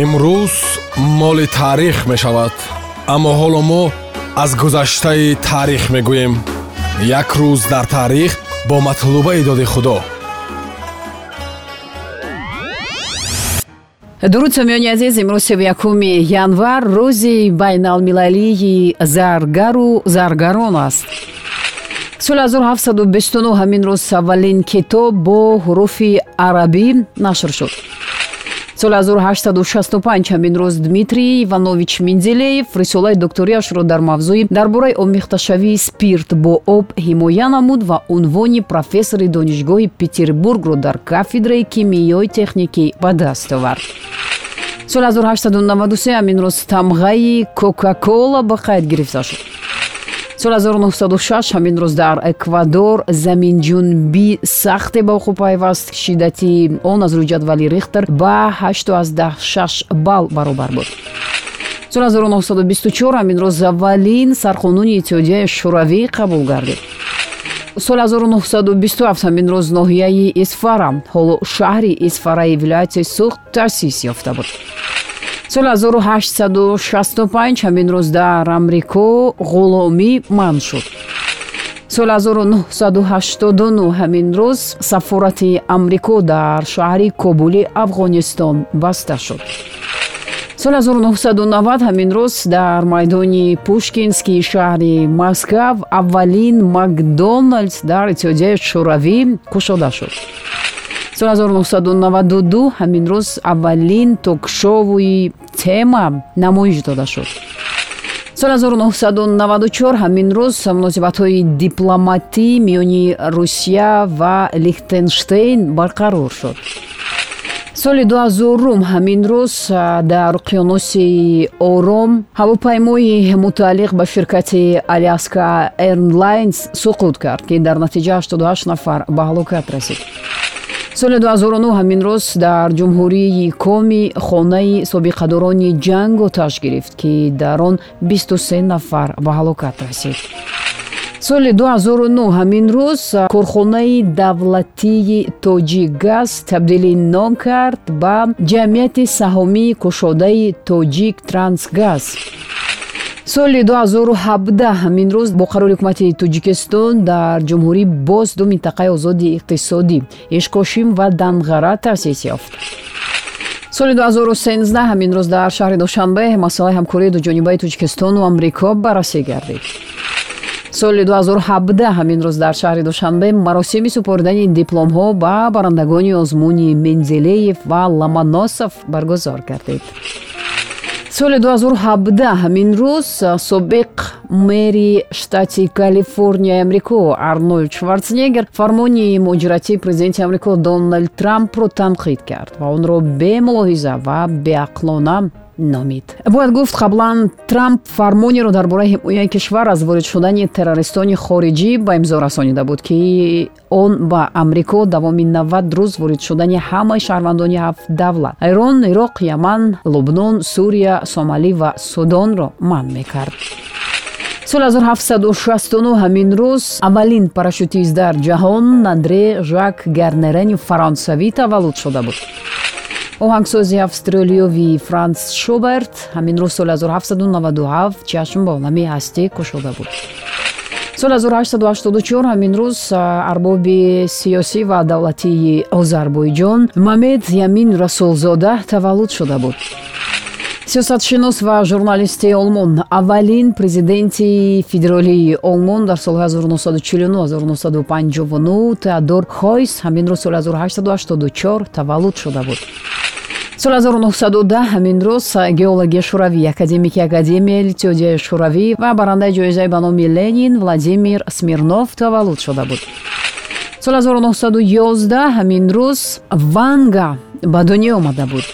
имрӯз моли таърих мешавад аммо ҳоло мо аз гузаштаи таърих мегӯем. Як рӯз дар таърих бо матлубаи доди худо. Дуруд сомиёни азиз имрӯз сеюм якуми январ рӯзи байналмилалии заргару заргарон аст. Соли 1729 ҳамин рӯз аввалин китоб бо ҳуруфи арабӣ нашр шуд соли 1865 ҳамин рӯз дмитрий иванович минзелеев рисолаи докторияшро дар мавзӯи дар бораи омехташавии спирт бо об ҳимоя намуд ва унвони профессори донишгоҳи петербургро дар кафедраи кимиёи техникӣ ба даст овард. соли 1893 ҳамин рӯз тамғаи кока-кола ба қайд гирифта шуд соли 1906 ҳамин рӯз дар эквадор заминҷунбӣ сахте ба вуқӯъ пайваст шиддати он аз рӯи ҷадвали рихтер ба 86 балл баробар буд. соли 1924 ҳамин рӯз аввалин сарқонуни иттиҳодияи шӯравӣ қабул гардид. соли 1927 ҳамин рӯз ноҳияи исфара ҳоло шаҳри исфараи вилояти суғд таъсис ёфта буд соли 1865 ҳамин рӯз дар амрико ғуломӣ манъ шуд. соли 1989 ҳамин рӯз сафорати амрико дар шаҳри кобули афғонистон баста шуд. соли 1990 ҳамин рӯз дар майдони пушкинскии шаҳри москав аввалин макдоналдс дар иттиҳодияи шӯравӣ кушода шуд соли 1992 ҳамин рӯз аввалин токшовуи тема намоиш дода шуд. Соли 1994 ҳамин рӯз муносибатҳои дипломатӣ миёни русия ва лихтенштейн барқарор шуд. Соли дуҳазорум ҳамин рӯз дар уқёнуси ором ҳавопаймои мутааллиқ ба ширкати аляска airlines суқут кард ки дар натиҷа 88 нафар ба ҳалокат расид соли 2009 ҳамин рӯз дар ҷумҳурии коми хонаи собиқадорони ҷанг оташ гирифт ки дар он 23 нафар ба ҳалокат расид. соли 2009 ҳамин рӯз корхонаи давлатии тоҷикгаз табдили ном кард ба ҷамъияти саҳомии кушодаи тоҷик трансгаз соли 2017 ҳамин рӯз бо қарори ҳукумати тоҷикистон дар ҷумҳурӣ боз ду минтақаи озоди иқтисодӣ ишкошим ва данғара таъсис ёфт. соли 2013 ҳамин рӯз дар шаҳри душанбе масъалаи ҳамкории дуҷонибаи тоҷикистону амрико баррасӣ гардид. соли 2017 ҳамин рӯз дар шаҳри душанбе маросими супоридани дипломҳо ба барандагони озмуни мензелеев ва ломоносов баргузор гардид соли 2017 ҳамин рӯз собиқ мери штати калифорнияи амрико арнольд шварценеггер фармони муҳоҷиратии президенти амрико дональд трампро танқид кард ва онро бемулоҳиза ва беақлона номид. Бояд гуфт қаблан трамп фармонеро дар бораи ҳимояи кишвар аз ворид шудани террористони хориҷӣ ба имзо расонида буд ки он ба амрико давоми навад рӯз ворид шудани ҳамаи шаҳрвандони ҳафт давлат. Эрон ироқ яман лубнон сурия сомалӣ ва судонро манъ мекард. Соли 1769 ҳамин рӯз аввалин парашютист дар ҷаҳон андре жак гарнерени фаронсавӣ таваллуд шуда буд оҳангсози австралиёвӣ франс шуберт ҳамин рӯз соли 1797 чашм ба олами ҳастӣ кушода буд. Соли 1884 ҳамин рӯз арбоби сиёсӣ ва давлатии озарбойҷон мамед ямин расулзода таваллуд шуда буд. Сиёсатшинос ва журналисти олмон аввалин президенти федералии олмон дар солҳои 1949-1959 теодор хойс ҳамин рӯз соли 1884 таваллуд шуда буд соли 1910 ҳамин рӯз геология шӯравӣ академики академияи иттиҳодияи шӯравӣ ва барандаи ҷоизаи ба номи ленин владимир смирнов таваллуд шуда буд. Соли 1911 ҳамин рӯз ванга ба дунё омада буд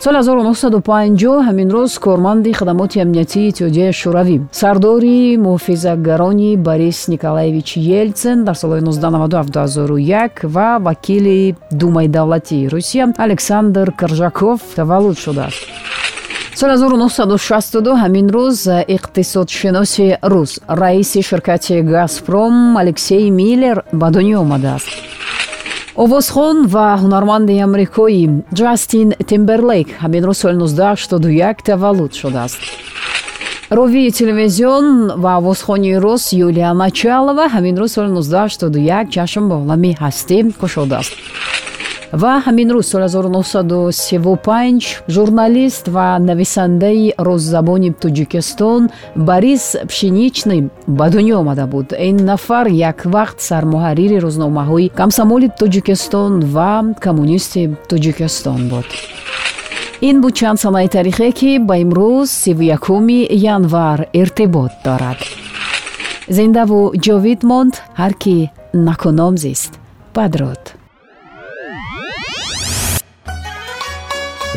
соли 1950 ҳамин рӯз корманди хадамоти амниятии иттиҳодияи шӯравӣ сардори муҳофизатгарони борис николаевич елтсен дар солҳои 1997-2001 ва вакили думаи давлатии русия александр коржаков таваллуд шудааст соли 1962 ҳамин рӯз иқтисодшиноси рус раиси ширкати газпром алексей миллер ба дунё омадааст овозхон ва ҳунарманди амрикоӣ ҷастин тимберлейк ҳамин рӯз соли 1971 таваллуд шудааст. Ровии телевизион ва овозхонии рус юлия началова ҳамин рӯз соли 1971 ҷашн ба олами ҳастӣ кушодааст ва ҳамин рӯз соли 1935 журналист ва нависандаи рӯззабони тоҷикистон борис пшеничный ба дунё омада буд. Ин нафар як вақт сармуҳаррири рӯзномаҳои комсомоли тоҷикистон ва коммунисти тоҷикистон буд. Ин буд чанд санаи таърихе ки ба имрӯз сиву якуми январ иртибот дорад. Зиндаву ҷовид монд ҳар ки накуном зист бадруд